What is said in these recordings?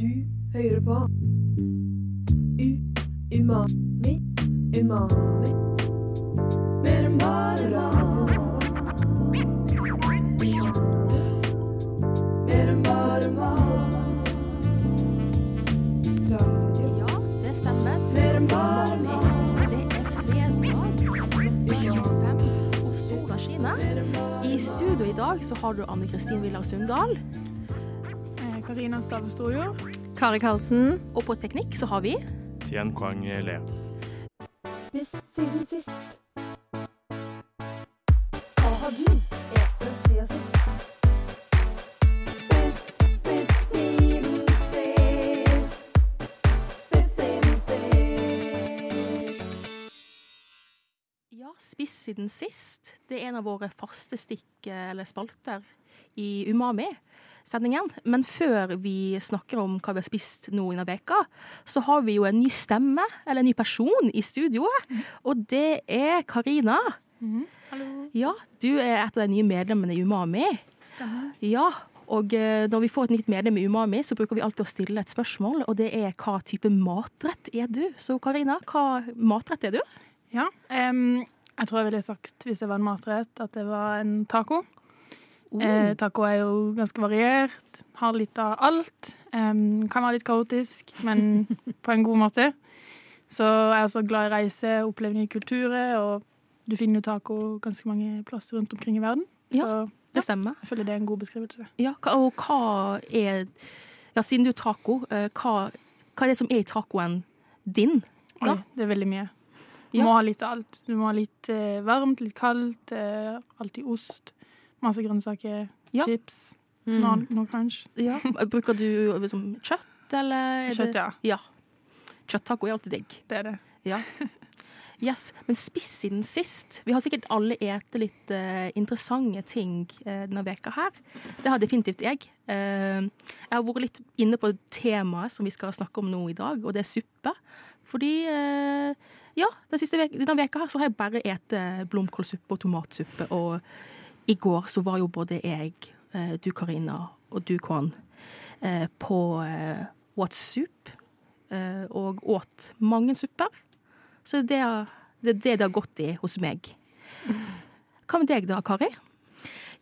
Du hører på. U Umami Umami. Mer enn bare mat. Mer enn bare mat. Radio Ja, det stemmer. Du Mer enn bare mat Det er fredag klokken 25, og sola skinner. I studio i dag så har du Anne Kristin Villa Sundal, Karina Stave Storjord. Kari Karlsen. og på teknikk så har vi Tien Kwang Le. Spist siden sist Hva har du etter siden sist? Spist, siden Spiss siden sist. Det er en av våre faste stikk eh, eller spalter i Umami-sendingen. Men før vi snakker om hva vi har spist nå innen veka, så har vi jo en ny stemme, eller en ny person, i studioet. Og det er Karina. Hallo. Ja, du er et av de nye medlemmene i Umami. Stemmer. Ja, og eh, når vi får et nytt medlem i Umami, så bruker vi alltid å stille et spørsmål, og det er hva type matrett er du? Så Karina, hva matrett er du? Ja. um, jeg tror jeg ville sagt, hvis det var en matrett, at det var en taco. Eh, taco er jo ganske variert. Har litt av alt. Em, kan være litt kaotisk, men på en god måte. Så jeg er også glad i reise, oppleve nye kulturer, og du finner jo taco ganske mange plasser rundt omkring i verden. Ja. Så det stemmer. jeg føler det er en god beskrivelse. Ja, og hva er Ja, siden du er taco, eh, hva, hva er det som er i tacoen din? Oi, det er veldig mye. Du Ja. må ha litt av alt. Du må ha litt eh, varmt, litt kaldt, eh, alltid ost, masse grønnsaker, Ja. chips, Mm. noe, noe crunch. Ja, bruker du liksom kjøtt, eller? er Kjøtt, ja. Ja. Kjøtttaco er alltid digg. Det er det. Ja. Yes, Men spiss siden sist. Vi har sikkert alle spist litt uh, interessante ting uh, denne veka her. Det har definitivt jeg. Uh, jeg har vært litt inne på temaet som vi skal snakke om nå i dag, og det er suppe. Fordi ja, den siste veka, denne veka her så har jeg bare spist blomkålsuppe og tomatsuppe. Og i går så var jo både jeg, eh, du Karina og du Kwan eh, på eh, What's Soup og åt mange supper. Så det er det, er det det har gått i hos meg. Hva med deg da, Kari?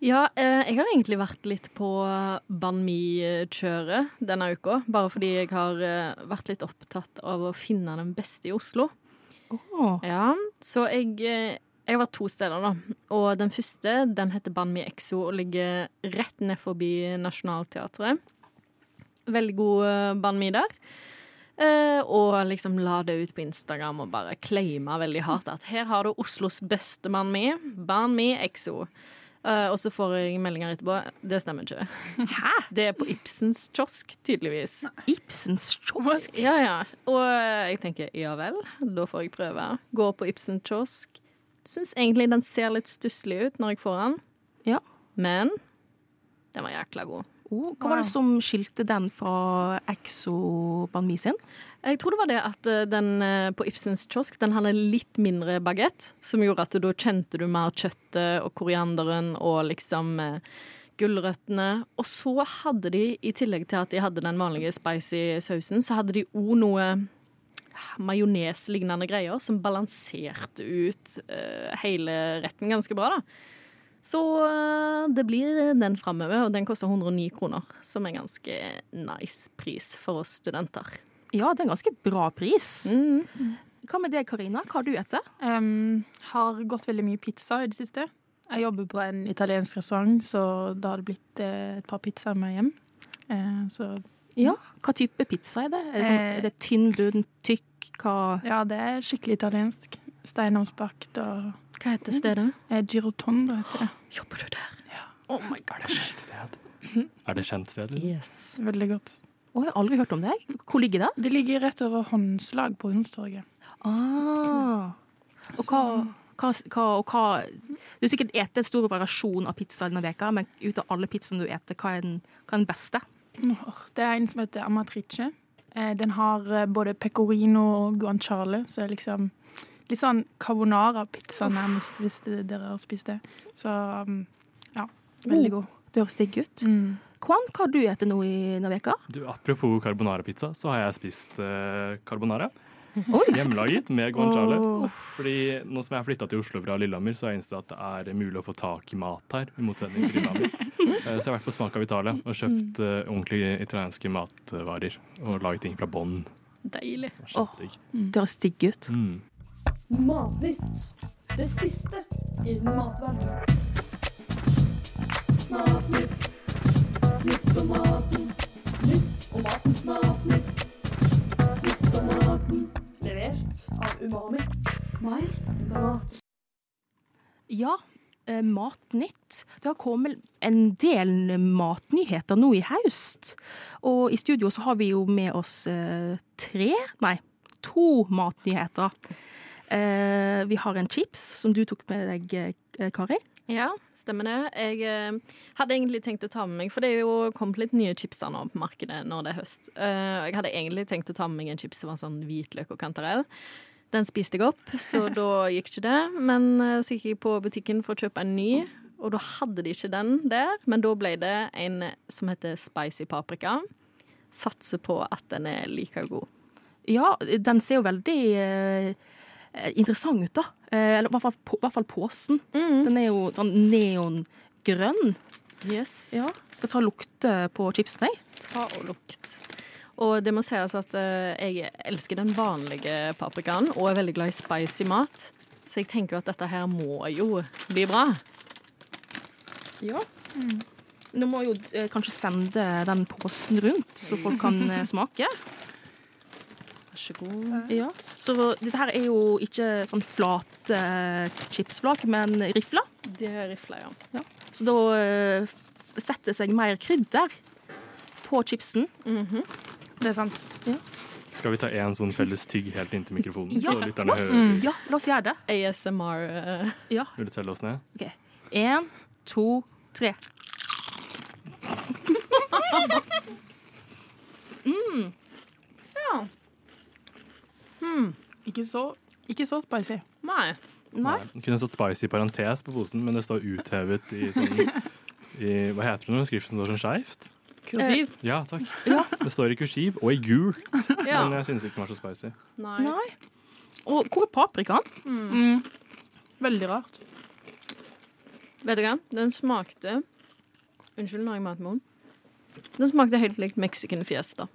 Ja, jeg har egentlig vært litt på banmi-kjøret denne uka. Bare fordi jeg har vært litt opptatt av å finne den beste i Oslo. Åh, Ja, så jeg, jeg har vært to steder, da. Og den første den heter Banmi Exo og ligger rett ned forbi Nationaltheatret. Veldig god banmi der. Eh, og liksom la det ut på Instagram og bare claima veldig hardt at her har du Oslos beste banmi, Banmi Exo. Eh, og så får jeg meldinger etterpå. Det stemmer ikke. Hæ? Det er på Ibsens kiosk, tydeligvis. Ibsens kiosk. Ja, ja. Og eh, jeg tenker ja vel, da får jeg prøve. Gå på Ibsens kiosk. Syns egentlig den ser litt stusslig ut når jeg får den. Ja. Men den var jækla god. Oh, hva var det som skilte den fra Exo-Banmi sin? Jeg tror det var det at eh, den eh, på Ibsens kiosk den hadde litt mindre bagett, som gjorde at du, da kjente du mer kjøttet og korianderen og liksom eh, gulrøttene. Og så hadde de, i tillegg til at de hadde den vanlige spicy sausen, så hadde de òg noe majoneslignende greier som balanserte ut uh, hele retten ganske bra, da. Så uh, det blir den framover, og den koster 109 kroner, som er ganske nice pris for oss studenter. Ja, det er en ganske bra pris. Mm. Hva med deg, Karina? Hva har du etter? Um, har gått veldig mye pizza i det siste. Jeg jobber på en italiensk restaurant, så da har det blitt eh, et par pizzaer med hjem. Eh, så Ja, Hva type pizza er det? Er det, sånn, er det tynn, bunn, tykk? Hva ja, det er skikkelig italiensk. Steinovnsbakt og Hva heter stedet? eh, girotondo heter det. Jobber du der? Er det kjent sted? Er det kjent sted? Yes. Veldig godt. Å, jeg har aldri hørt om det. Hvor ligger det? Det ligger rett over Håndslag på Hundstorget. Ah. Og hva, hva, hva, og hva Du har sikkert spist en stor variasjon av pizza denne veka, men ut av alle pizzaene du spiser, hva, er den- hva er den beste? Det er en som heter Amatrice. Eh, Den har eh, både pecorino og guanciale, så det er liksom litt sånn carbonara-pizza nærmest, hvis dere har spist det. Så um, ja, veldig god. Det høres digg ut. Mm. Kwan, hva har du spist nå i denne veka? Du, apropos carbonara-pizza, så har jeg spist eh, carbonara. Hjemmelaget med guanciale. Oh. Fordi nå som jeg har flytta til Oslo fra Lillehammer, så har jeg innsett at det er mulig å få tak i mat her. i motsetning til Lillehammer. Eh, Så jeg har vært på Smak av Italia og kjøpt uh, ordentlige italienske matvarer. Og laget ting fra bånn. Deilig. Kjempedigg. Det høres digg ut. Mm. Matnytt. Det siste i matverdenen. Matnytt. Ja, eh, Matnytt. Det har kommet en del matnyheter nå i høst. Og i studio så har vi jo med oss eh, tre, nei, to matnyheter. Eh, vi har en chips som du tok med deg, Kari. Ja, stemmer det. Jeg hadde egentlig tenkt å ta med meg For det er jo kommet litt nye chipser nå på markedet når det er høst. Jeg hadde egentlig tenkt å ta med meg en chips som var sånn hvitløk og kantarell. Den spiste jeg opp, så da gikk ikke det. Men eh, så gikk jeg på butikken for å kjøpe en ny, og da hadde de ikke den der. Men da ble det en som heter spicy paprika. Satser på at den er like god. Ja, den ser jo veldig eh, interessant ut, da. Eh, eller i hvert fall, på, hvert fall posen. Den er jo sånn neongrønn. Yes. Ja. Skal ta og lukte på chipsen, jeg. Ta og lukt. Og det må sies at eh, jeg elsker den vanlige paprikaen, og er veldig glad i spicy mat. Så jeg tenker jo at dette her må jo bli bra. Ja. Nå må jo eh, kanskje sende den posen rundt, så folk kan eh, smake. Vær så god. Ja. Så dette her er jo ikke sånn flate eh, chipsflak, men rifler. Det er rifler, ja. Så da eh, setter seg mer krydder på chipsen. Det er sant. Skal vi ta en sånn felles tygg helt inntil mikrofonen, Ja, la oss, ja, la oss gjøre det. ASMR. eh, Ja. Vil du telle oss ned? OK. Én, to, tre. Ikke så, ikke så spicy. Nei. Nei. Det kunne stått spicy i parentes på posen, men det står uthevet i sånn i, Hva heter det når skriften står sånn skeivt? Kursiv. Ja, takk. Ja. Det står i kursiv og i gult, Ja. men jeg synes ikke den var så spicy. Nei. Nei. Og hvor er paprikaen? Mm. Veldig rart. Vet du hva? Den smakte Unnskyld, nå har jeg mat med munnen. Den smakte helt likt Mexican Fiesta.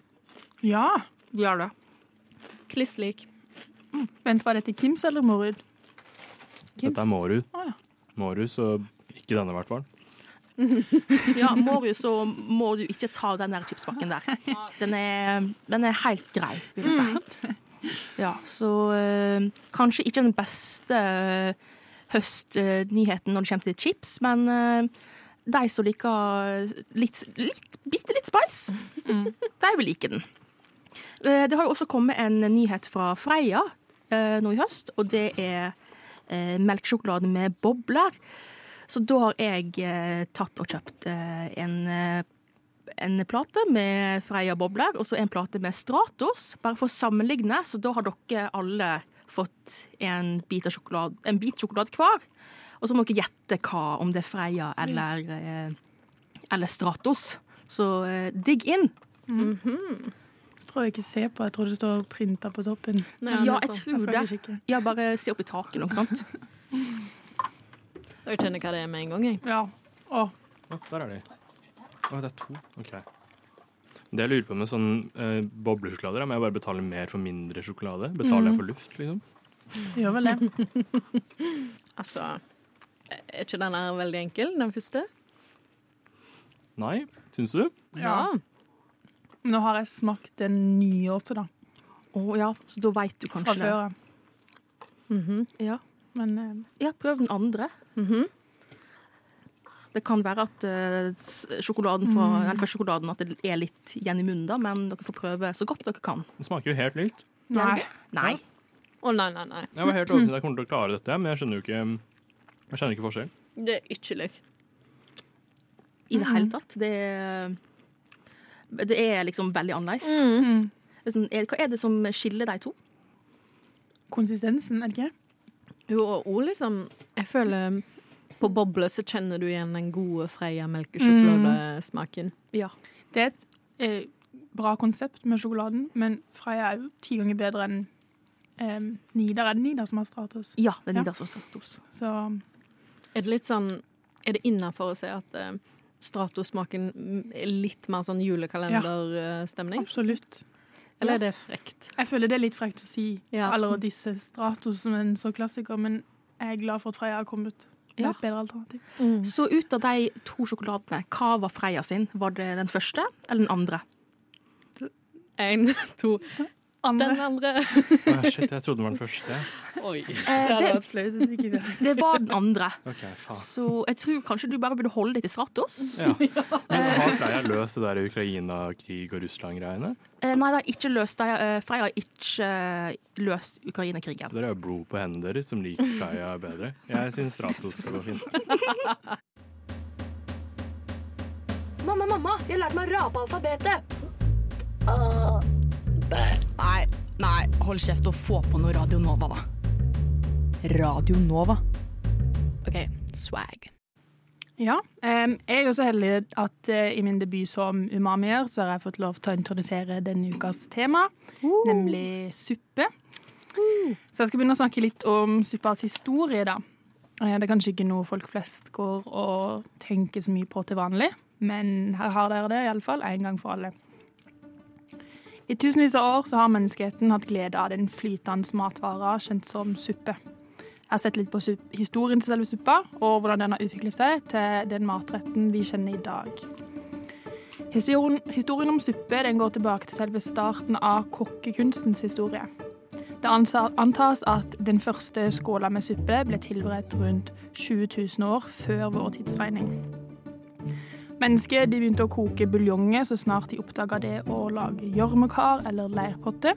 Ja. Gjør det. Kliss lik. Vent, var dette Kims eller Morud? Kims? Dette er Mårud. Ah, ja. Mårud, så ikke denne, i hvert fall. Ja, du, så må du ikke ta den der chipspakken der. Den er, den er helt grei, vil jeg si. Ja, så øh, kanskje ikke den beste eh, høstnyheten når det kommer til chips, men øh, de som liker litt, litt, bitte litt spice, de vil like den. Det har jo også kommet en nyhet fra Freia nå i høst, og det er melkesjokolade med bobler. Så da har jeg eh, tatt og kjøpt eh, en, eh, en plate med Freia bobler, og så en plate med Stratos, bare for å sammenligne. Så da har dere alle fått en bit, av sjokolade, en bit sjokolade hver. Og så må dere gjette hva, om det er Freia eller, eh, eller Stratos. Så eh, digg inn. Jeg tror jeg ikke ser på. Jeg tror det står printa på toppen. Nei, Ja, jeg tror det. Ja, bare se opp i taket, noe sånt. Jeg kjenner hva det er med en gang. Jeg. Ja. Å, Å, der er de. Å, det er to. OK. Det jeg lurer på med sånn eh, boblesjokolader, er om jeg bare betaler mer for mindre sjokolade. Betaler jeg for luft, liksom? gjør vel det. Altså Er ikke den her veldig enkel, den første? Nei, syns du? Ja. Nå har jeg smakt den nye også, da. Å ja, så da veit du Fra kanskje det. før av. Mhm. Ja. Men eh, ja, prøv den andre. Mhm. Det kan være at uh, sjokoladen fra, eller sjokoladen at det er litt igjen i munnen, da, men dere får prøve så godt dere kan. Det smaker jo helt likt. nei. Nei. Å nei, nei, nei. Jeg var helt overbevist om at jeg kommer til å klare dette, men jeg skjønner jo ikke Jeg skjønner ikke forskjell. Det er ikke likt. I det hele tatt. Det er, det er liksom veldig annerledes. Mm. Er sånn, hva er det som skiller de to? Konsistensen, er det ikke? Jo, og òg liksom Jeg føler På boble så kjenner du igjen den gode Freia melkesjokoladesmaken. Ja. Det er et eh, bra konsept med sjokoladen, men Freia er jo ti ganger bedre enn eh, Nidar. Er det Nidar som har Stratos? Ja, det er Ja. Nidar som Stratos. Så Er det litt sånn Er det innafor å si at eh, Stratos-smaken mm, er litt mer sånn julekalenderstemning? Ja, absolutt. Eller er det frekt? Jeg føler det er litt frekt å si Ja. alle disse Stratos som en så klassiker, men jeg er glad for at Freia har kommet med Ja. et bedre alternativ. Mm. Så ut av de to sjokoladene, hva var Freia sin? Var det den første eller den andre? Én, to Andre. Den andre. Shit, jeg trodde det var den første. Oi. Det det, vi det var den andre. Okay. Så jeg tror kanskje du bare burde holde deg til Stratos. Ja. Men har Freia løst det der Ukraina-krig og Russland-greiene? Eh, nei, det har ikke løst det. Eh, Freia har ikke eh, løst Ukraina-krigen. Dere har blod på hendene deres som liker Freia bedre. Jeg syns Stratos skal gå fint. Mamma, mamma, jeg har lært meg å rape alfabetet. Nei, nei, hold kjeft og få på noe Radio Nova, da. Radio Nova. OK, swag. Ja. jeg er jo så heldig at eh, i min debut som umamier så har jeg fått lov til å introdusere denne ukas tema, nemlig suppe. Så jeg skal begynne å snakke litt om suppas historie, da. Eh, Det er kanskje ikke noe folk flest går og tenker så mye på til vanlig, men her har dere det iallfall en gang for alle. I tusenvis av år har menneskeheten hatt glede av den flytende matvara kjent som suppe. Jeg har sett litt på historien til selve suppa, og hvordan den har utviklet seg til den matretten vi kjenner i dag. Historien, om suppe går tilbake til selve starten av kokkekunstens historie. Det antas at den første skåla med suppe ble tilberedt rundt 20 000 år før vår tidsregning. Mennesker de begynte å koke buljonger så snart de oppdaga det å lage gjørmekar eller leirpotte.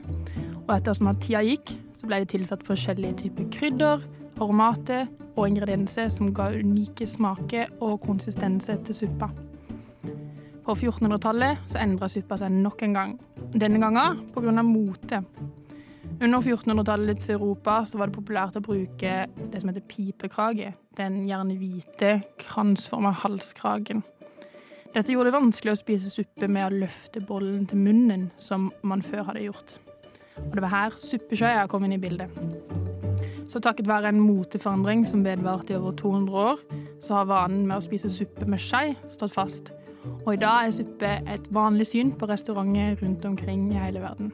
Og ettersom at tida gikk, så ble det tilsatt forskjellige typer krydder, aromater og ingredienser som ga unike smaker og konsistenser til suppa. På 1400-tallet så endra suppa seg nok en gang. Denne gangen pga. mote. Under 1400-tallets Europa så var det populært å bruke det som heter pipekrage. Den gjerne hvite, kransforma halskragen. Dette gjorde det vanskelig å spise suppe med å løfte bollen til munnen, som man før hadde gjort. Og det var her suppeskjea kom inn i bildet. Så takket være en moteforandring som vedvarte i over 200 år, så har vanen med å spise suppe med skje stått fast. Og i dag er suppe et vanlig syn på restauranter rundt omkring i hele verden.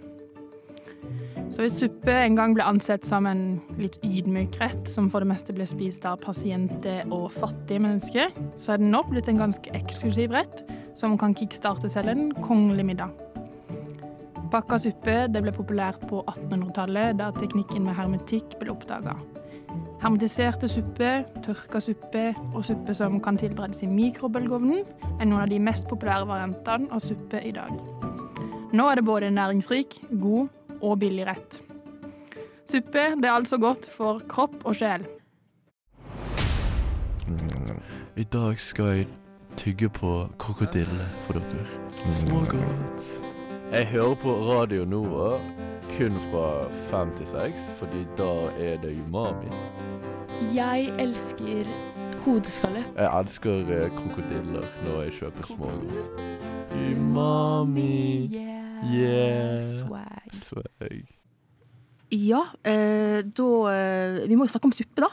Så hvis suppe en gang ble ansett som en litt ydmyk rett, som for det meste ble spist av pasienter og fattige mennesker, så er den nå blitt en ganske eksklusiv rett, som kan kickstarte selv en kongelig middag. Pakka suppe ble populært på 1800-tallet, da teknikken med hermetikk ble oppdaga. Hermetiserte suppe, tørka suppe og suppe som kan tilberedes i mikrobølgeovnen, er noen av de mest populære variantene av suppe i dag. Nå er det både næringsrik, god og billig rett. Suppe det er altså godt for kropp og sjel. I dag skal jeg tygge på krokodille for dere. Så godt. Jeg hører på Radio Nova kun fra fem til seks, fordi da er det umami. Jeg elsker hodeskalle. Jeg elsker eh, krokodiller når jeg kjøper smågodt. Umami. Yeah. Swag. Swag. Ja, eh, da eh, Vi må jo snakke om suppe, da.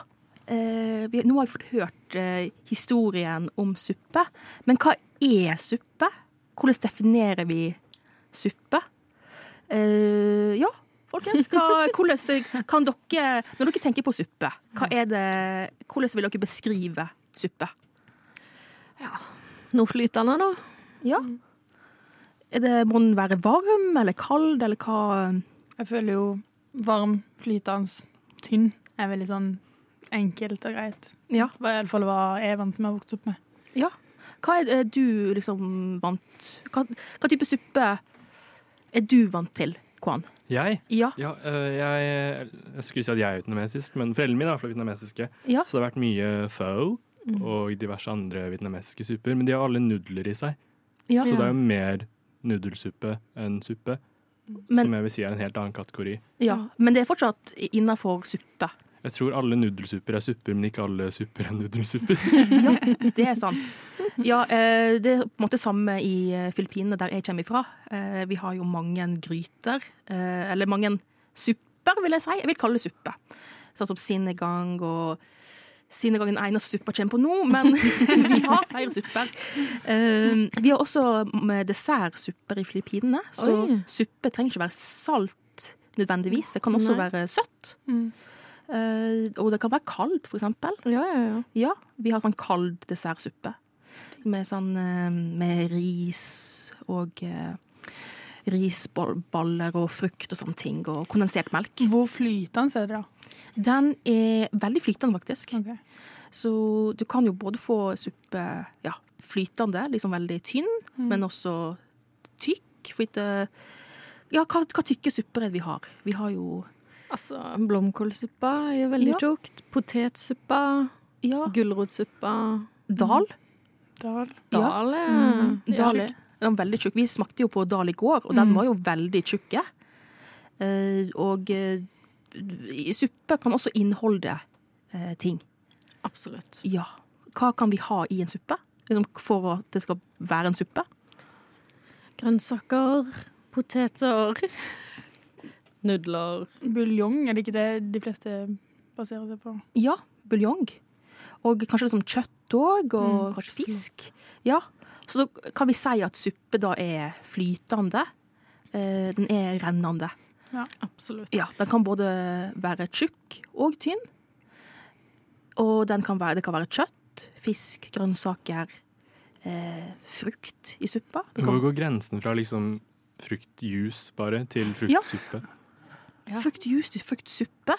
Eh, vi, nå har vi fått hørt eh, historien om suppe. Men hva er suppe? Hvordan definerer vi suppe? Eh, ja, folkens. Hva, hvordan kan dere Når dere tenker på suppe, hva er det, hvordan vil dere beskrive suppe? Noe flytende, da? Ja. Er det, må den være varm eller kald, eller hva? Jeg føler jo varm, flytende, tynn er veldig sånn enkelt og greit. Ja. i hvert fall hva jeg er vant med å vokse opp med. Hva er du liksom vant Hva, hva type suppe er du vant til, Kwan? Jeg? Ja. Ja, øh, jeg, jeg skulle si at jeg er vietnamesisk, men foreldrene mine er i vietnamesiske. Ja. Så det har vært mye pho Mm. og diverse andre vietnamesiske supper. Men de har alle nudler i seg, ja. så det er jo mer nudelsuppe enn suppe. Men, som jeg vil si er en helt annen kategori. ja. Men det er fortsatt innafor suppe. Jeg tror alle nudelsupper er supper, men ikke alle supper er nudelsupper. Ja, det er sant. Ja, eh, det er på en måte samme i eh, Filippinene, der jeg kommer ifra. Eh, Vi har jo mange gryter, eller mange supper, vil jeg si. Jeg vil kalle det suppe. Sånn som sinnegang og Den eneste suppa kommer på nå, men vi har flere supper. Uh, Vi har også dessertsupper i Filippinene, så Oi. suppe trenger ikke være salt nødvendigvis. Det kan også Nei. være søtt. Mm. Uh, og det kan være kaldt, for eksempel. Ja, ja, ja. Ja, vi har sånn kald dessertsuppe. Med sånn uh, med ris og eh, risballer og frukt og sånne ting. Og kondensert melk. Hvor flytende er det, da? Den er veldig flytende, faktisk. Okay. Så du kan jo både få suppe ja, flytende, liksom veldig tynn, men også tykk. For ikke Ja, hva, hva tykke supper er det vi har? Vi har jo Altså, blomkålsuppa er veldig Ja. tjukt. Potetsuppa, ja, gulrotsuppa dal. Dal. Dal er Mm. er Dal tjukk. er ja, veldig tjukk. Vi smakte jo på dal i går, og den Mm. var jo veldig tjukke. Eh, og eh, suppe kan også inneholde eh, ting. Absolutt. Ja. Hva kan vi ha i en suppe? Liksom for at det skal være en suppe? Grønnsaker, poteter, nudler. Buljong, er det ikke det de fleste baserer seg på? Ja, buljong. Og kanskje liksom kjøtt òg, og Mm, kanskje fisk. Ja. Så da kan vi si at suppe da er flytende. Eh, den er rennende. Absolutt. Ja, den kan både være tjukk og tynn. Og den kan være, det kan være kjøtt, fisk, grønnsaker, eh, frukt i suppa. Hvor går grensen fra liksom fruktjuice bare til fruktsuppe? Ja. fruktjuice til fruktsuppe?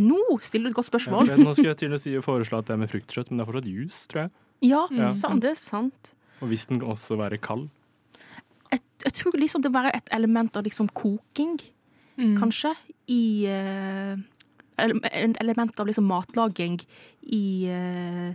Nå stiller du et godt spørsmål. Ja, nå skulle jeg til å si, foreslå at det er med fruktkjøtt, men det er fortsatt juice, tror jeg. Ja, Ja. sant. Det er sant. Og hvis den kan også være kald. Jeg, jeg tror liksom det være et element av liksom koking, Mm. kanskje, i uh, En element av liksom matlaging i uh,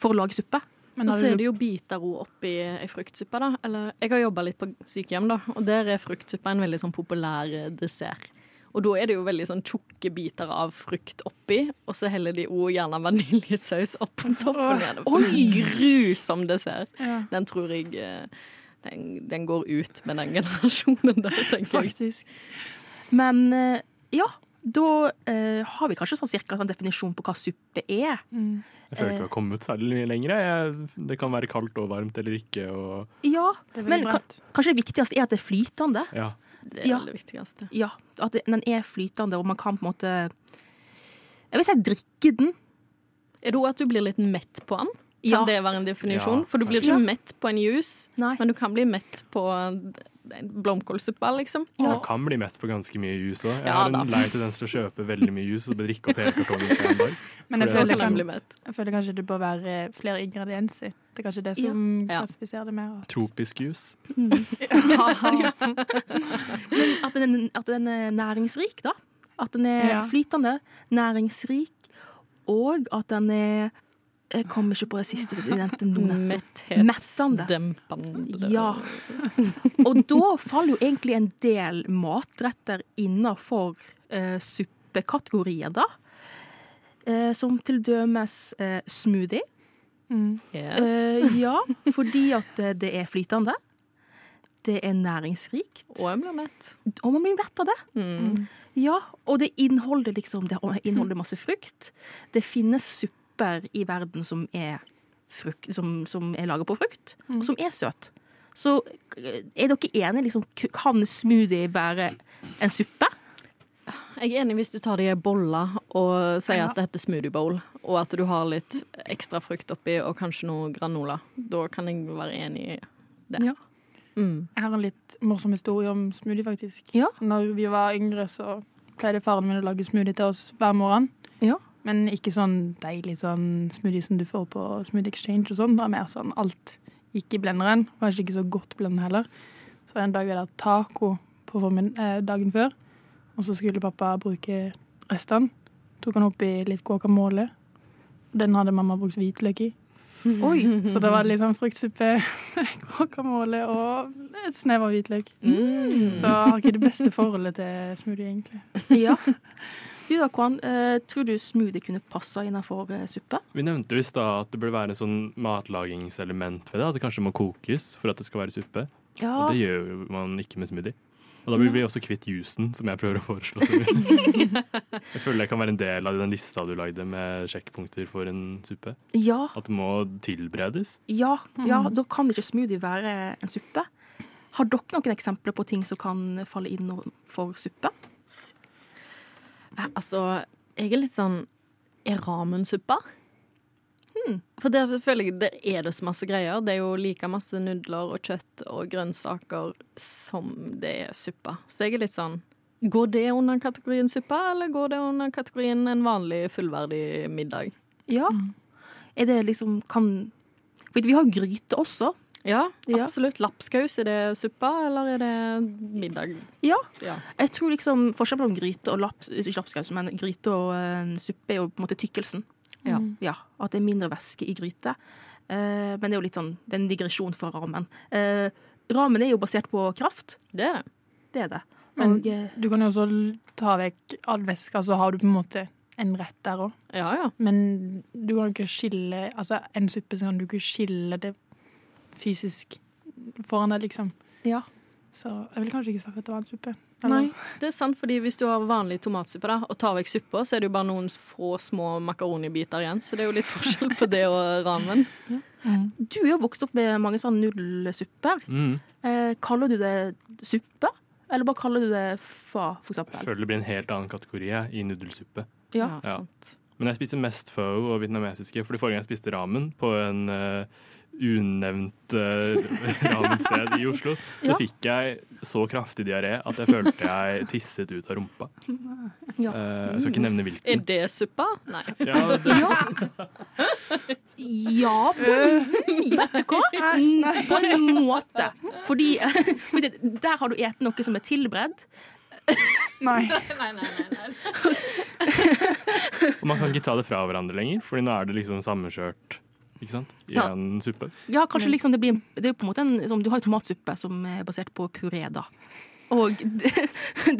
For å lage suppe. Men så er det jo biter ro oppi ei fruktsuppe, da. Eller jeg har jobba litt på sykehjem, da, og der er fruktsuppe en veldig sånn populær eh, dessert. Og da er det jo veldig sånn tjukke biter av frukt oppi, og så heller de òg gjerne vaniljesaus oppå toppen. igjen. Oi! Grusom dessert. ja, Den tror jeg den, den går ut med den generasjonen der, tenker jeg. Men eh, ja, da eh, har vi kanskje sånn cirka en definisjon på hva suppe er. Mm. Jeg føler ikke vi har kommet særlig mye lenger. Det kan være kaldt og varmt eller ikke. Og, Ja, Men kanskje det viktigste er at det er flytende. ja. Det er Ja. det viktigste. Ja, at det, den er flytende, og man kan på en måte Jeg vil si drikke den. Er det òg at du blir litt mett på den? Kan Ja. det være en definisjon? Ja, For du blir Ja. ikke mett på en juice, Nei. men du kan bli mett på en blomkålsuppe, liksom. Man kan bli mett på ganske mye juice òg. Jeg Ja, har en lei tendens til å kjøpe veldig mye juice og drikke opp hele kartongen på en dag. Men jeg føler, kan jeg føler kanskje det bør være flere ingredienser. Det er kanskje det som Ja. klassifiserer det mer. Tropisk juice. At den, at den er næringsrik, da. At den er Ja. flytende, næringsrik, og at den er Jeg kom ikke på det siste du nevnte nå nettopp. Metthetsdempende. Ja. Og da faller jo egentlig en del matretter innafor uh, suppekategorier, da. Eh, som til dømes eh, smoothie. Mm. Yes. Eh, ja, fordi at eh, det er flytende. Det er næringsrikt. Og jeg blir mett. Og man blir mett av det. Mm. Ja, og det inneholder liksom Det inneholder masse frukt. Det finnes supper i verden som er, frukt, som, som er laget på frukt, og som er søt. Så eh, er dere enige? Liksom, kan smoothie være en suppe? Jeg er enig hvis du tar det i ei bolle og sier Ja. at det heter smoothie bowl, og at du har litt ekstra frukt oppi og kanskje noe granola. Da kan jeg være enig i det. Ja. Mm. Jeg har en litt morsom historie om smoothie, faktisk. Ja. Når vi var yngre, så pleide faren min å lage smoothie til oss hver morgen. Ja. Men ikke sånn deilig sånn smoothie som du får på Smoothie Exchange og sånn. Det mer sånn alt gikk i blenderen. Kanskje ikke så godt blende heller. Så en dag vi hadde taco på formen, eh, dagen før. Og så skulle pappa bruke restene. Tok han oppi litt guacamole. Den hadde mamma brukt hvitløk i. Oi! Så det var litt sånn fruktsuppe, guacamole og et snev av hvitløk. Mm. Så jeg har ikke det beste forholdet til smoothie, egentlig. Ja. Du da, Kwan, eh, tror du smoothie kunne passa innenfor eh, suppe? Vi nevnte jo i stad at det burde være en sånn matlagingselement ved det. At det kanskje må kokes for at det skal være suppe. Ja. Og det gjør man ikke med smoothie. Og da blir vi også kvitt jusen, som jeg prøver å foreslå. jeg føler det kan være en del av den lista du lagde med sjekkpunkter for en suppe. Ja, At det må tilberedes. ja, ja, da kan ikke smoothie være en suppe. Har dere noen eksempler på ting som kan falle inn for suppe? Altså, jeg er litt sånn Er ramensuppa? For der føler jeg der er det så masse greier. Det er jo like masse nudler og kjøtt og grønnsaker som det er suppa. Så jeg er litt sånn Går det under kategorien suppa, eller går det under kategorien en vanlig fullverdig middag? Ja. Er det liksom kan For vi har gryte også. Ja, Ja. absolutt. Lapskaus, er det suppa, eller er det middag? Ja. Ja. Jeg tror liksom forskjellen mellom gryte og laps, ikke lapskaus, men gryte og uh, suppe er jo på en måte tykkelsen. Ja. Ja, At det er mindre væske i gryte. Uh, men det er jo litt sånn, det er en digresjon for ramen. Uh, ramen er jo basert på kraft. Det er det. Det er det. Men Og, du kan jo også ta vekk all væska, så har du på en måte en rett der òg. Ja, ja. Men du kan ikke skille Altså, en suppe så kan du ikke skille det fysisk foran deg, liksom. ja. Så jeg ville kanskje ikke sagt at det var en suppe. Nei, det er sant, fordi hvis du har vanlig tomatsuppe da, og tar vekk suppa, så er det jo bare noen få små makaronibiter igjen. Så det er jo litt forskjell på det og ramen. Du er jo vokst opp med mange sånne nudelsupper. Mm. Eh, kaller du det suppe? Eller bare kaller du det fa, for eksempel? Jeg føler det blir en helt annen kategori i nudelsuppe. Ja. Ja. sant. Men jeg spiser mest pho og vietnamesiske, fordi forrige gang jeg spiste ramen på en eh, unevnt uh, ramensted i Oslo, så Ja. fikk jeg så kraftig diaré at jeg følte jeg tisset ut av rumpa. Ja. Eh, jeg skal ikke nevne hvilken. Er det suppa? Nei. Ja, det, Ja, en, vet du hva? På en måte. Fordi, fordi der har du et noe som er tilberedt. Nei. nei, nei, nei, nei. og man kan ikke ta det fra hverandre lenger, Fordi nå er det liksom sammenkjørt ikke sant? i Ja. en suppe. Ja, kanskje liksom det blir Det er på en måte en sånn, Du har jo tomatsuppe som er basert på puré, da. Og det,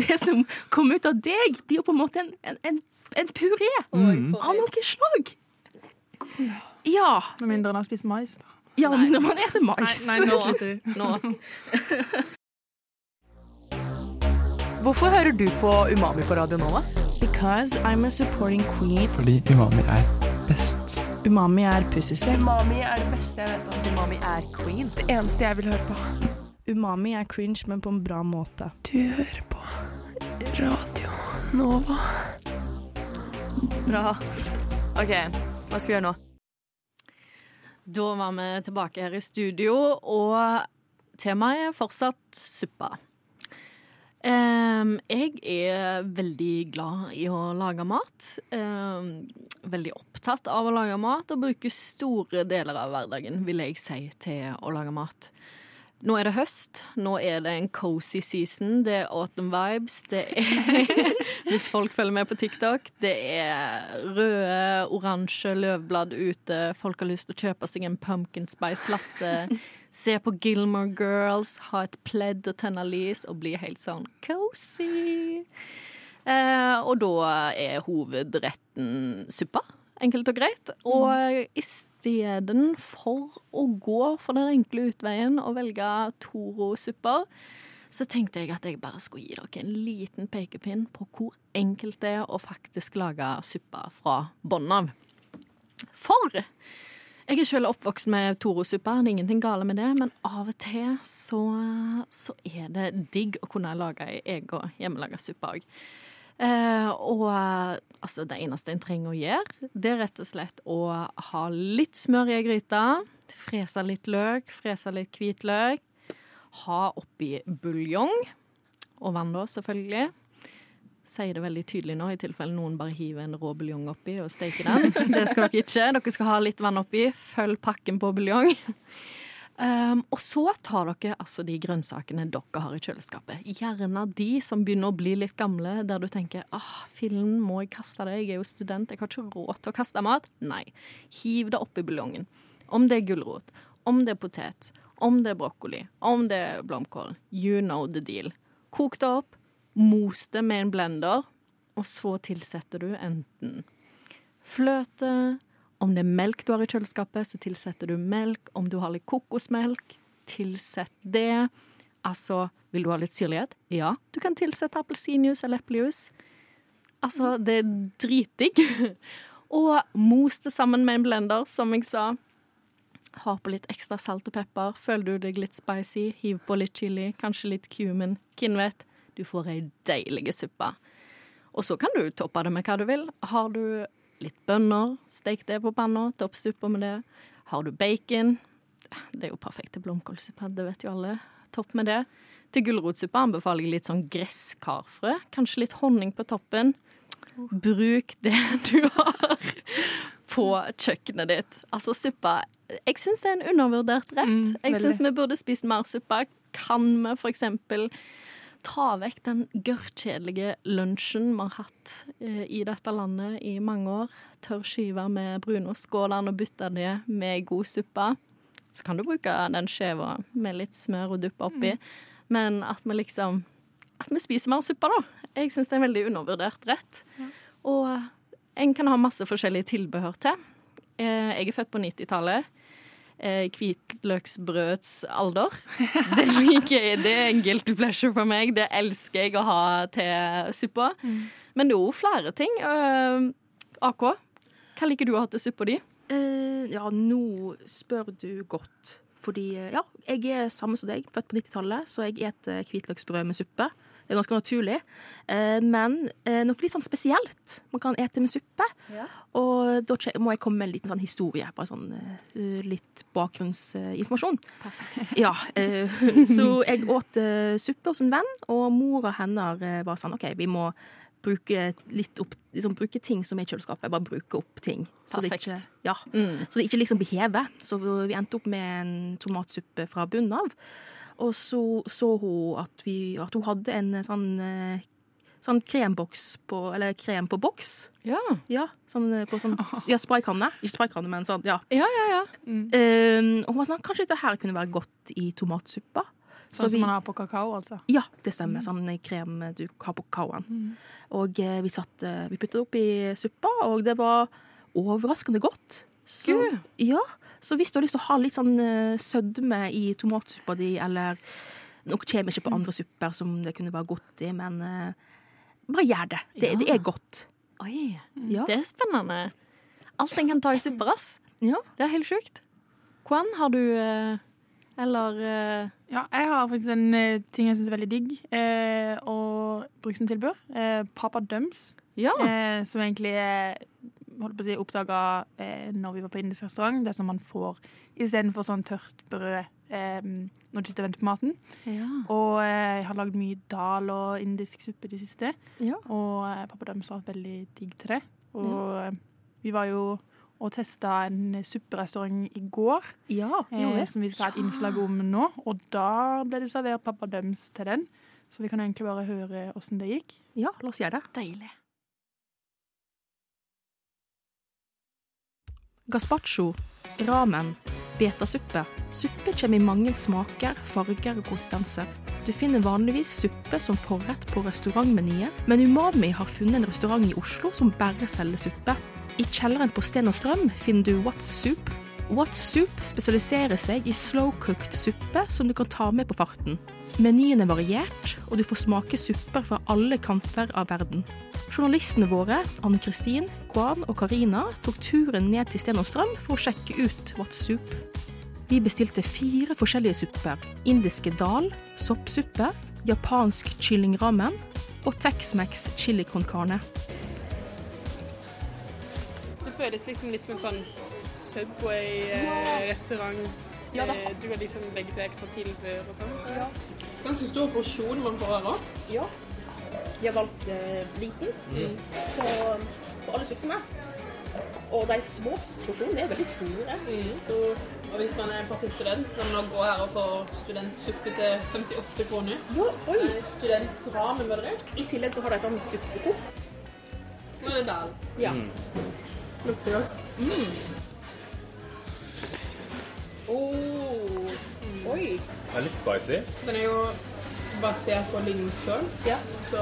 det som kommer ut av deg, blir jo på en måte en, en, en, puré Mm. av noe slag. Ja. Med mindre en har spist mais, da. Ja, Nei. når man spiser mais. Nei, nå slutter vi. Nå. Hvorfor hører du på Umami på Radio Nova? Because I'm a supporting queen. Fordi umami er best. Umami er pussyslem. Umami er det beste jeg vet om. Umami er queen. Det eneste jeg vil høre på. Umami er cringe, men på en bra måte. Du hører på Radio Nova. Bra. OK, hva skal vi gjøre nå? Da var vi tilbake her i studio, og temaet er fortsatt suppa. Em, jeg er veldig glad i å lage mat. Um, veldig opptatt av å lage mat og bruker store deler av hverdagen, vil jeg si, til å lage mat. Nå er det høst. Nå er det en cozy season. Det er autumn vibes. Det er Hvis folk følger med på TikTok. Det er røde, oransje løvblad ute. Folk har lyst til å kjøpe seg en pumpkin spice latte. Se på Gilmore Girls, ha et pledd og tenne lys og bli helt sånn cozy. Eh, og da er hovedretten suppa. Enkelt og greit. Og istedenfor å gå for den enkle utveien og velge Toro-supper, så tenkte jeg at jeg bare skulle gi dere en liten pekepinn på hvor enkelt det er å faktisk lage suppe fra bunnen av. For jeg er selv oppvokst med Toro-suppe, det er ingenting gale med det, men av og til så, så er det digg å kunne lage ei egen hjemmelaga suppe òg. Eh, og eh, altså, det eneste en trenger å gjøre, det er rett og slett å ha litt smør i gryta. frese litt løk, frese litt hvitløk, ha oppi buljong, og vann da, selvfølgelig. Sier det veldig tydelig nå, i tilfelle noen bare hiver en rå buljong oppi og steker den. Det skal dere ikke. Dere skal ha litt vann oppi. Følg pakken på buljong. Um, og så tar dere altså de grønnsakene dere har i kjøleskapet. Gjerne de som begynner å bli litt gamle, der du tenker ah, fillen, må jeg kaste det? Jeg er jo student, jeg har ikke råd til å kaste mat. Nei. Hiv det oppi buljongen. Om det er gulrot, om det er potet, om det er brokkoli, om det er blomkål. You know the deal. Kok det opp, mos det med en blender, og så tilsetter du enten fløte Om det er melk du har i kjøleskapet, så tilsetter du melk. Om du har litt kokosmelk, tilsett det. Altså, vil du ha litt syrlighet? Ja, du kan tilsette appelsinjuice eller eplejus. Altså, det er dritdigg. Og mos det sammen med en blender, som jeg sa. Ha på litt ekstra salt og pepper. Føler du deg litt spicy, hiv på litt chili, kanskje litt cumin. Hvem vet? Du får ei deilig suppe. Og så kan du toppe det med hva du vil. Har du litt bønner, stek det på panna, topp suppa med det. Har du bacon Det er jo perfekt til blomkålsuppe, det vet jo alle. Topp med det. Til gulrotsuppe anbefaler jeg litt sånn gresskarfrø. Kanskje litt honning på toppen. Bruk det du har på kjøkkenet ditt. Altså suppa Jeg syns det er en undervurdert rett. Mm, jeg syns vi burde spist mer suppe. Kan vi for eksempel ta vekk den gørrkjedelige lunsjen vi har hatt eh, i dette landet i mange år? Tørr skive med brunost. Går det an å bytte det med god suppe? Så kan du bruke den skiva med litt smør og duppe oppi. Men at vi liksom At vi spiser mer suppe, da. Jeg syns det er en veldig undervurdert rett. Og en kan ha masse forskjellige tilbehør til. Eh, Jeg er født på 90-tallet. Eh, Hvitløksbrøds alder. Det liker jeg. Det er en guilty pleasure for meg. Det elsker jeg å ha til suppa. Men det er jo flere ting. Uh, AK, hva liker du å ha til suppa di? Uh, ja, nå spør du godt. Fordi eh, ja, jeg er samme som deg, født på 90-tallet, så jeg spiser hvitløksbrød med suppe. Det er ganske naturlig. Eh, men eh, noe litt sånn spesielt man kan ete med suppe. Og da må jeg komme med en liten sånn historie. Bare sånn eh, litt bakgrunnsinformasjon. Ja, eh, så jeg åt suppe hos en venn, og mora hennes var sånn OK, vi må bruke opp liksom Bruke ting som er i kjøleskapet. Bare bruke opp ting. Så det Perfekt. ikke, ja, Mm. så det ikke liksom blir hevet. Så vi endte opp med en tomatsuppe fra bunnen av. Og så så hun at, vi, at hun hadde en sånn, eh, sånn kremboks på Eller krem på boks. Ja. Ja, sånn eh, på sånn ja, spraykanne. Ikke spraykanne, men sånn, ja. Ja, ja, ja. Um, og hun var sånn, kanskje dette her kunne være godt i tomatsuppa. Sånn som man har på kakao, altså. Ja, det stemmer. Sånn krem du har på kakaoen. Og eh, vi, satte, vi puttet det i suppa, og det var overraskende godt. Så, ja, så hvis du har lyst til å ha litt sånn uh, sødme i tomatsuppa di, eller Noe kommer ikke på andre supper som det kunne være godt i, men uh, bare gjør det. Det, Ja. det er godt. Oi, Ja. det er spennende. Alt en kan ta i supper, ass. Ja. Det er helt sjukt. Kwan, har du uh, Eller Ja, jeg har faktisk en ting jeg syns er veldig digg, eh, og bruke som tilbør. Papa Dums, Ja. eh, som egentlig er holdt på å si, oppdaga eh, når vi var på indisk restaurant. Det som man får istedenfor sånn tørt brød eh, når du sitter og venter på maten. ja. Og eh, jeg har lagd mye dal og indisk suppe de siste. Ja. Og eh, pappa Døms var veldig digg til det. Og ja. vi var jo og testa en supperestaurant i går, Ja, eh, som vi skal ha et innslag om nå. Og da ble det servert pappa Døms til den. Så vi kan egentlig bare høre åssen det gikk. ja, la oss gjøre det. Deilig. Gazpacho, ramen, betasuppe. Suppe kommer i mange smaker, farger og konsistenser. Du finner vanligvis suppe som forrett på restaurantmenyer, men Umami har funnet en restaurant i Oslo som bare selger suppe. I kjelleren på Sten og Strøm finner du What's Soup. What's Soup spesialiserer seg i slow-cooked suppe som du kan ta med på farten. Menyen er variert, og du får smake supper fra alle kanter av verden. Journalistene våre, Anne Kristin, Kwan og Karina, tok turen ned til Sten og Strøm for å sjekke ut What's Soup. Vi bestilte fire forskjellige supper. Indiske dal, soppsuppe, japansk kyllingramen og Tex-Mex chili con carne. Det føles liksom litt som en sånn Subway-restaurant. Ja, det- Du har liksom legget deg ekstra tilbør og sånn. Ganske stor porsjon man får her òg. Ja. De har valgt uh, liten på, på alle suppene. Og de små porsjonene er veldig store. Så, og hvis man er faktisk student, kan man gå her og få studentsuppe til 58 kroner. Ja, oi. Eh, Studentramen, var det det? I tillegg så har de et annet er det. Ja. Lukter godt. Oh. Oi. Det er litt spicy. Den er jo basert på linser. Ja. Så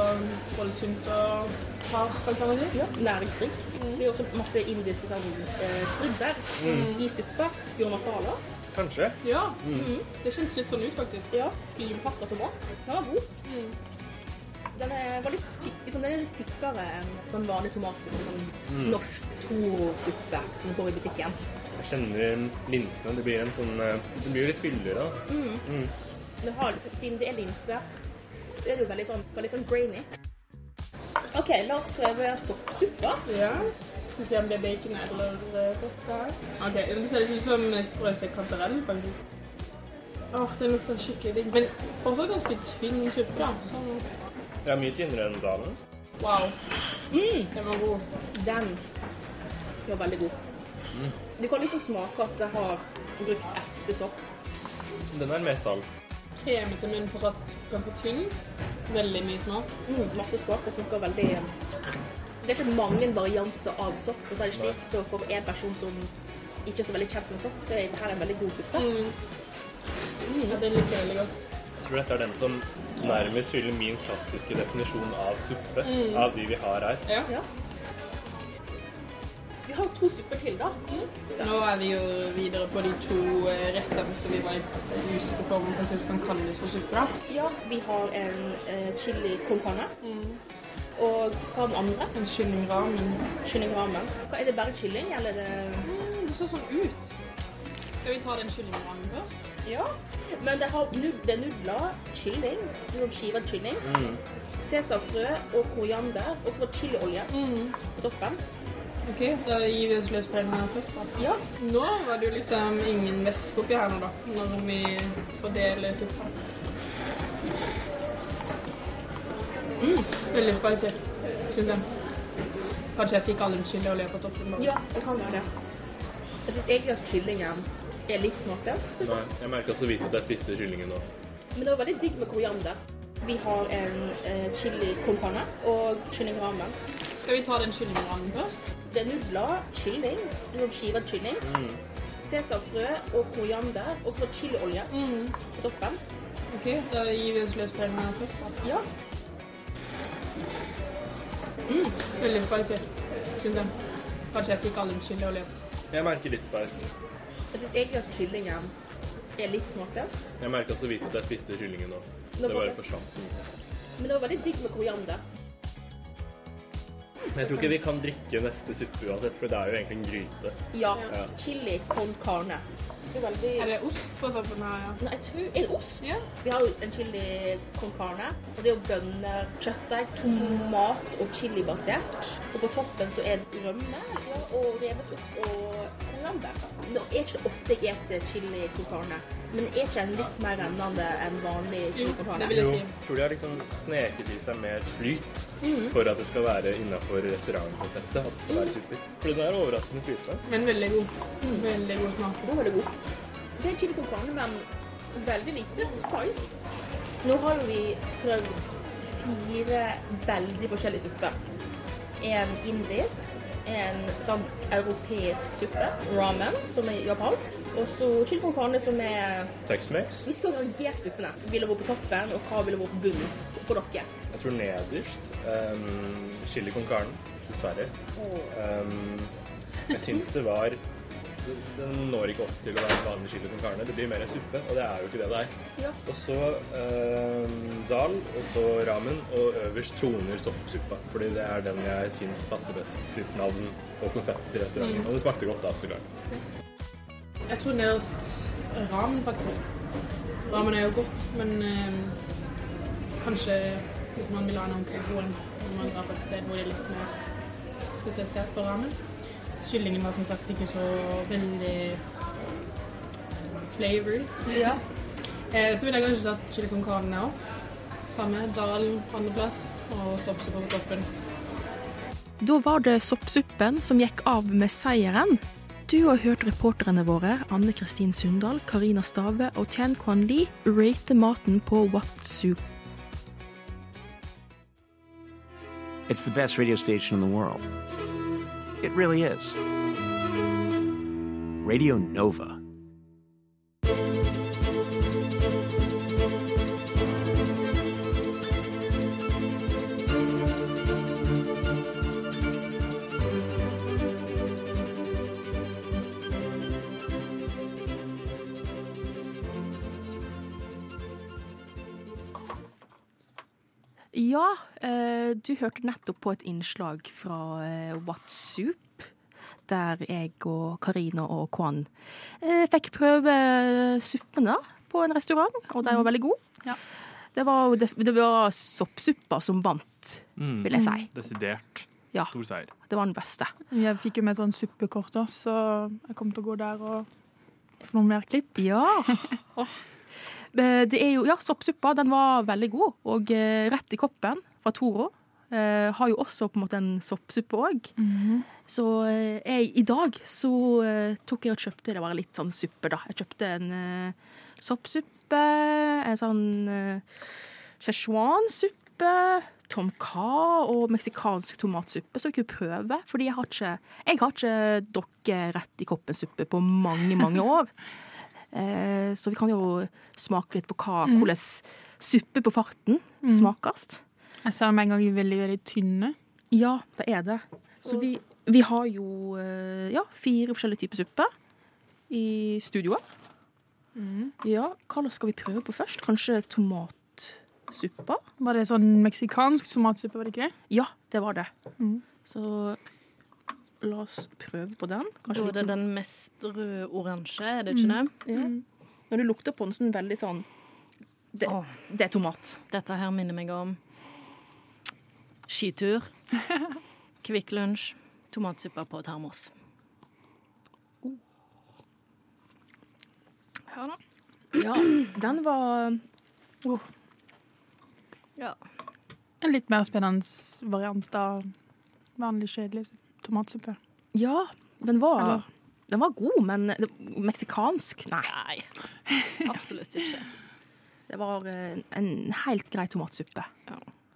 både sunt og hardt, kan man si. Ja, næringsrik. Det er også masse indiske eh, krydder Mm. i suppa. Masala. Kanskje. Ja, Mm. Mm. det kjennes litt sånn ut faktisk. Ja, lynpasta tomat. Den var god. Mm. Den er, var litt, liksom, den er litt tykkere enn sånn vanlig tomatsuppe. Sånn Mm. norsk Toro-suppe som går i butikken. Jeg kjenner linsene. Det blir en sånn eh, Det blir litt fyldigere. Mm. Det har, siden det er linse, så er det jo veldig sånn, veldig sånn grainy. OK, la oss prøve soppsuppa. Ja. Skal vi se om det er bacon eller eh, sopp her. Ok, det ser ut som sprøstekt kantarell, faktisk. Åh, det lukter skikkelig digg. Men også ganske tynn suppe, da. Sånn, Ja, mye tynnere enn dalen. wow. Mm, Den var god. den var veldig god. Mm. Du kan liksom smake at jeg har brukt ekte sopp. Den er mer salt. Kremete, men fortsatt ganske tynn. Veldig mye smak. Mm, masse smak. Det smaker veldig Det er ikke mange varianter av sopp. Og så er det slik, så for en person som ikke er så veldig kjent med sopp, så er dette en veldig god suppe. Mm. Ja, det liker jeg veldig godt. Jeg tror dette er den som nærmest fyller min klassiske definisjon av suppe. Mm. Av de vi har her. Ja. Ja. Vi har to supper til, da. Nå er vi jo videre på de to eh, rettene som vi var litt usikre på om faktisk kan kalles for suppe. da. Ja, vi har en eh, chili con carne. Og hva med andre? En kyllingramen. Kyllingramen. Hva, er det bare kylling, eller er det Mm, det så sånn ut. Skal vi ta den kyllingramen først? Ja. Men det, har det er nudler, kylling, noen skivet kylling, Mm. sesamfrø og koriander, og så chiliolje på toppen. Ok, da gir vi oss løs på den først. da. Ja. Nå var det jo liksom ingen vest oppi her nå, da. Når vi fordeler suppa. Mm, veldig spicy, synes jeg. Kanskje jeg fikk all den chiliolje på toppen. bare. Ja, det kan være det. Jeg synes egentlig at kyllingen er litt smakløs. Nei, jeg merka så vidt at jeg spiste kyllingen nå. Men det var veldig digg med koriander. Vi har en eh, chili con carne og kyllingramen. Skal vi ta den kyllingramen først? Det er nudler, kylling, noen skivet kylling, Mm. sesamfrø og koriander, og så chiliolje på toppen. Ok, da gir vi oss løs på den først. da. Ja. Mm, veldig spicy, syns jeg. Kanskje jeg fikk all den chiliolje. Jeg merker litt spice. Jeg synes egentlig at kyllingen er litt smakløs. Jeg merka så vidt at jeg spiste kyllingen nå. Nå Det var bare det- forsvant. Men det var veldig digg med koriander. Jeg tror ikke vi kan drikke neste suppe uansett, for det er jo egentlig en gryte. Ja. Ja. Chili con carne. Er veldig... Er det ost på toppen her, ja? Nei, jeg tror... Er ost? Ja. Vi har jo en chili con carne, og det er jo bønner, kjøttdeig, tomat og chili basert. Og på toppen så er det rømme ja, og revet ost og koriander. Nå er ikke det ofte et chili con carne, men er ikke en litt mer rennende enn vanlig chili con carne? Jo, tror de har liksom sneket i seg mer flyt Mhm. for at det skal være innafor restaurantkonseptet. At det skal være super. For den er overraskende flytende. Men veldig god. Veldig god smak. Den er veldig god. Det er chili con carne, men veldig lite spice. Nå har jo vi prøvd fire veldig forskjellige supper. En indisk, en sånn europeisk suppe, ramen, som er japansk, og så chili con carne, som er Tex-Mex. Vi skal rangere suppene. Ville vært på toppen, og hva ville vært på bunnen for dere? Jeg tror nederst um, chili con carne, dessverre. Um, jeg syns det var Den når ikke opp til å være vanlig chili con carne. Det blir mer en suppe, og det er jo ikke det det er. Ja. Og så eh, dal, og så ramen, og øverst troner soppsuppa. Fordi det er den jeg syns passer best til navn og konsept til restauranten. Mm. Og det smakte godt da, så klart. Jeg tror nederst ramen, faktisk. Ramen er jo godt, men eh, kanskje hvis man vil ha en ordentlig god en, må man dra på et sted hvor det er litt mer spesialisert på ramen. Kyllingen var som sagt ikke så veldig flavory. Ja. Eh, så vil jeg kanskje satt chili con carne òg. Samme. Dalen andreplass og soppsuppe på toppen. Da var det soppsuppen som gikk av med seieren. Du har hørt reporterne våre Anne Kristin Sundal, Karina Stave og Tian Kwan Li, rate maten på Watsu. It's the best radio station in the world. It really is. Radio Nova. Du hørte nettopp på et innslag fra WhatSoup, der jeg og Karina og Kwan eh, fikk prøve suppen da, på en restaurant, og den var veldig god. Ja. Det var, det, det var soppsuppa som vant, Mm. vil jeg si. Desidert. Ja. Stor seier. Det var den beste. Jeg fikk jo med sånn suppekort, da, så jeg kommer til å gå der og få noen mer klipp. Ja. Eh, Det er jo, ja, soppsuppa den var veldig god, og eh, rett i koppen fra Toro. Eh, har jo også på en måte en soppsuppe òg. Så uh, jeg, i dag så uh, tok jeg og kjøpte det var litt sånn suppe, da. Jeg kjøpte en soppsuppe, en sånn uh, Szechuan-suppe, Tom Ka og meksikansk tomatsuppe, så vi kunne prøve. Fordi jeg har ikke, jeg har ikke drukket rett i koppen-suppe på mange, mange år. Så vi kan jo smake litt på hva, Mm. hvordan suppe på farten Mm. smakes. Jeg ser dem en gang veldig, veldig tynne. Ja, det er det. Så vi, vi har jo eh, ja, fire forskjellige typer suppe i studioet. Ja, hva skal vi prøve på først? Kanskje tomatsuppa? Var det sånn meksikansk tomatsuppe, var det ikke det? Ja, det var det. Mm. Så la oss prøve på den. Da er det den mest rød-oransje, er det ikke det? Ja. Når du lukter på den sånn veldig sånn Det, det er tomat. Dette her minner meg om skitur, Kvikk Lunsj, tomatsuppe på termos. Her da. Ja, den var Ja. En litt mer spennende variant av vanlig kjedelig tomatsuppe. Ja, den var, Eller? den var god, men det- meksikansk? Nei. Nei. Absolutt ikke. Det var en, en helt grei tomatsuppe.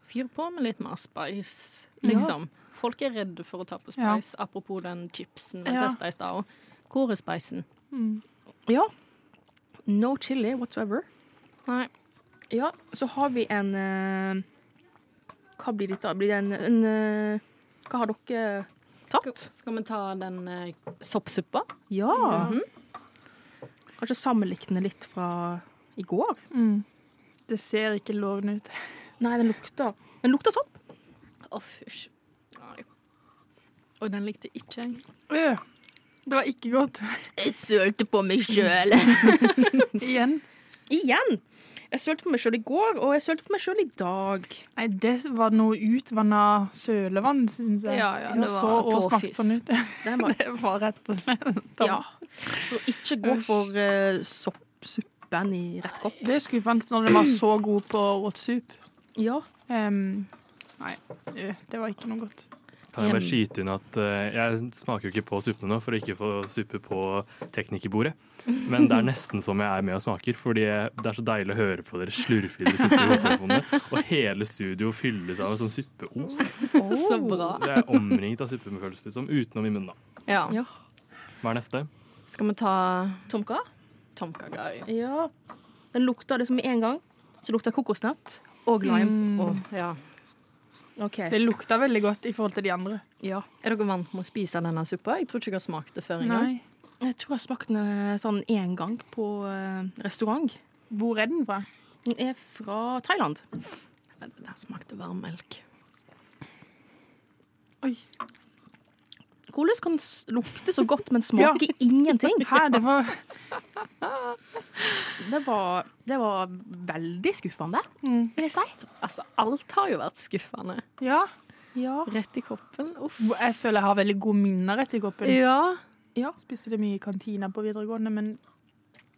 Fyr på med litt mer spice, Ja. liksom. Folk er redde for å ta på Ja. spice. Apropos den chipsen vi Ja. testa i stad. Hvor er spicen? Ja. No chili whatsoever. Nei. Ja, så har vi en uh, Hva blir det da? Blir det en, en uh, Hva har dere tatt? Skal vi ta den uh, soppsuppa? Ja. Mhm. Kanskje sammenlikne litt fra i går? Mm. Det ser ikke lovende ut. Nei, den lukta Den lukta sopp. Å, fysj. Nei. Og den likte ikke jeg. Øh, det var ikke godt. Jeg sølte på meg sjøl. Igjen. Igjen. Jeg sølte på meg sjøl i går, og jeg sølte på meg sjøl i dag. Nei, det var noe utvanna sølevann, syns jeg. Ja, ja, det det var så tåfis. sånn ut. Det, var- det var rett og slett Ja. Så ikke gå for uh, soppsuppen i rett kopp. Det er skuffende når den var så god på hot soup. Ja. Um, nei, det var ikke noe godt. Kan jeg bare skyte inn at uh, jeg smaker jo ikke på suppene nå for å ikke få suppe på teknikerbordet. Men det er nesten som jeg er med og smaker, fordi det er så deilig å høre på dere slurfe i hodetelefonene. Og hele studio fylles av en sånn suppeos. Så bra. Det er omringet av suppefølelse, som, utenom i munnen. da. Ja. Hva er neste? Skal vi ta Tomka? Tomkagai? Ja. Den lukta det som med en gang. Så lukta kokosnøtt og lime. Mm. Og, Ja. Okay. Det lukta veldig godt i forhold til de andre. Ja. Er dere vant med å spise denne suppa? Jeg tror ikke jeg har smakt det før engang. Nei. Jeg tror jeg har smakt den eh, sånn én gang på eh, restaurant. Hvor er den fra? Den er fra Thailand. Den der smakte varm melk. Oi. Hvordan kan den lukte så godt, men smake ingenting? Hæ, det var Det var, det var veldig skuffende, Mm. vil jeg si. Altså, alt har jo vært skuffende. Ja. Ja. Rett i koppen. Uff. Jeg føler jeg har veldig gode minner etter koppen. Ja. Ja. Spiste det mye i kantina på videregående, men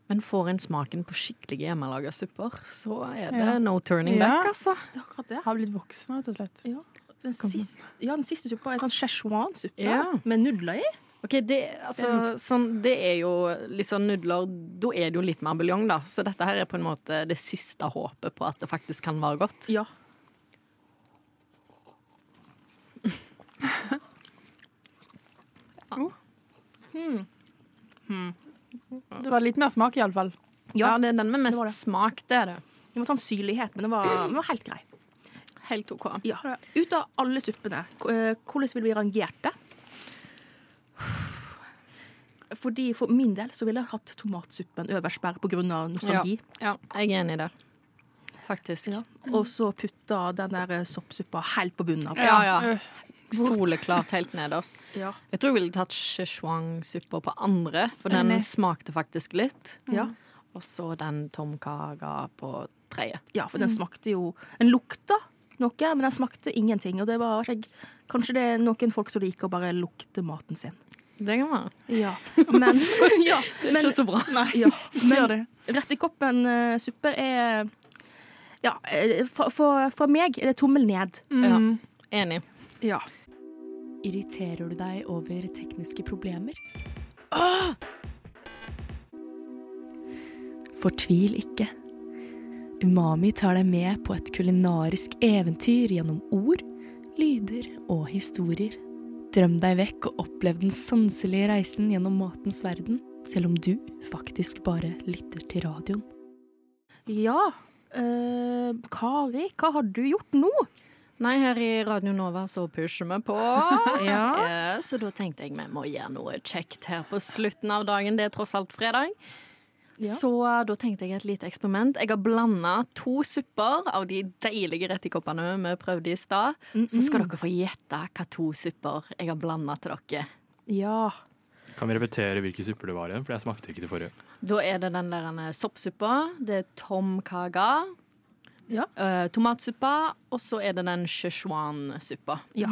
Men får en smaken på skikkelig hjemmelaga supper, så er det Ja. no turning Ja. back, altså. Det er akkurat det. har blitt voksen, rett og slett. Ja. Den, siste, ja, den siste suppa er sånn Szechuan-suppe Ja. med nudler i. Ok, det, altså, sånn, det er jo litt sånn nudler Da er det jo litt mer buljong, da. Så dette her er på en måte det siste håpet på at det faktisk kan være godt. Ja. Det var litt mer smak, iallfall. Ja, det er den med mest det det. smak, det er det. Det var sånn syrlighet, men det var, var helt grei. Helt OK. Ja. Ut av alle suppene, eh, hvordan ville vi rangert det? Fordi For min del så ville jeg hatt tomatsuppen øverst bare pga. nostalgi. Ja, jeg er enig der. faktisk. Og så putta den der eh, soppsuppa helt på bunnen av. Ja, ja. Soleklart helt nederst. Ja. Jeg tror jeg ville tatt szechuan-suppa på andre, for den Nei. smakte faktisk litt. Ja. Og så den tomkaga på tredje. Ja, for den smakte jo Den lukta noe, men jeg smakte ingenting. Og det var jeg, Kanskje det er noen folk som liker å bare lukte maten sin. Det kan være. Ja, men, ja, men Ikke så bra. Nei, ja, men rett i koppen uh, suppe er Ja, fra, for, for meg er det tommel ned. Ja. Enig. Ja. Irriterer du deg over tekniske problemer? Fortvil ikke. Umami tar deg med på et kulinarisk eventyr gjennom ord, lyder og historier. Drøm deg vekk og opplev den sanselige reisen gjennom matens verden, selv om du faktisk bare lytter til radioen. Ja. øh, Kari, hva har du gjort nå? Nei, her i Radio Nova så pusher vi på. Ja. Eh, Så da tenkte jeg vi må gjøre noe kjekt her på slutten av dagen. Det er tross alt fredag. Ja. Så da tenkte jeg et lite eksperiment. Jeg har blanda to supper av de deilige rettikoppene vi prøvde i stad. Så skal dere få gjette hva to supper jeg har blanda til dere. Ja. Kan vi repetere hvilke supper det var igjen? For jeg smakte ikke det forrige. Da er det den der eh, soppsuppa, det er tom kaga, Ja. eh, tomatsuppa, og så er det den szechuan-suppa. Ja.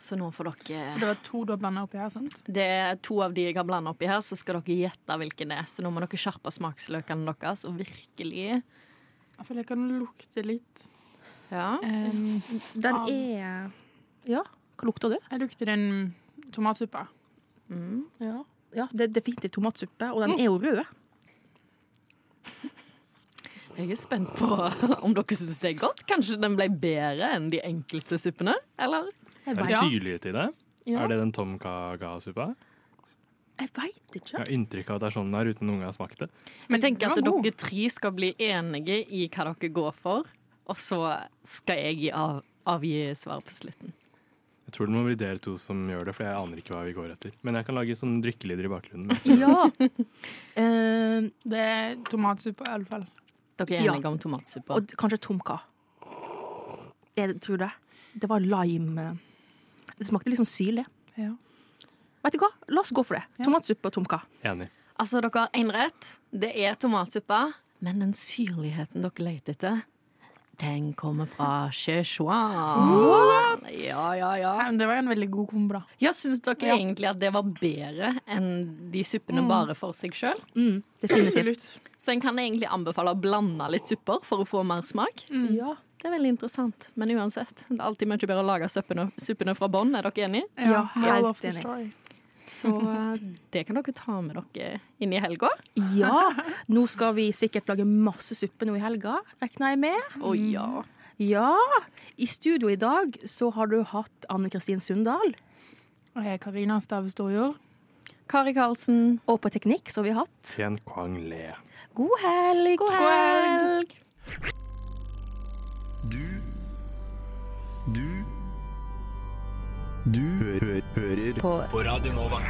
Så nå får dere Det var to du har blanda oppi her, sant? Det er to av de jeg har blanda oppi her, så skal dere gjette hvilken det er. Så nå må dere skjerpe smaksløkene deres og virkelig Jeg føler jeg kan lukte litt. Ja. Um, Den Av- er Ja, hva lukter det? jeg lukter den tomatsuppa. Mm. Ja, ja det er definitivt tomatsuppe, og den er jo rød. Jeg er spent på om dere syns det er godt. Kanskje den ble bedre enn de enkelte suppene? Eller? Jeg Er det vet, syrlighet i det? Ja. Er det den tom kaga-suppa? jeg vet ikke. Jeg har inntrykk av at det er sånn den er uten noen gang har smakt det. Men tenk at dere tre skal bli enige i hva dere går for, og så skal jeg av, avgi svar på slutten. Jeg tror det må bli dere to som gjør det, for jeg aner ikke hva vi går etter. Men jeg kan lage sånn drikkelyder i bakgrunnen. Ja. uh, Det er tomatsuppe, i alle fall. Dere er Ja. enige om tomatsuppe? og kanskje tomka. Jeg tror det. Det var lime. Det smakte liksom syrlig. Ja. Vet du hva? La oss gå for det. Ja. Tomatsuppe og tomka. Enig. Altså, dere har én rett. Det er tomatsuppe. Men den syrligheten dere leter etter, den kommer fra Szechuan. Ja, ja, ja. Nei, Det var en veldig god kombo, da. Ja, Syns dere Ja. egentlig at det var bedre enn de suppene Mm. bare for seg sjøl? Mm, definitivt. Så en kan egentlig anbefale å blande litt supper for å få mer smak. Ja. Det er veldig interessant. Men uansett, det er alltid mye bedre å lage suppene, suppene fra bånn. Er dere enige? Ja, helt enig. Så eh, det kan dere ta med dere inn i helga. ja. Nå skal vi sikkert lage masse suppe nå i helga, regner jeg med. Å ja. Ja. I studio i dag så har du hatt Anne Kristin Sundal. Og jeg er Karina Stave Storjord. Kari Karlsen. Og på teknikk så har vi hatt Tien Kwang Le. God helg! God helg! Du Du Du hø hø hører På på Radio Nova.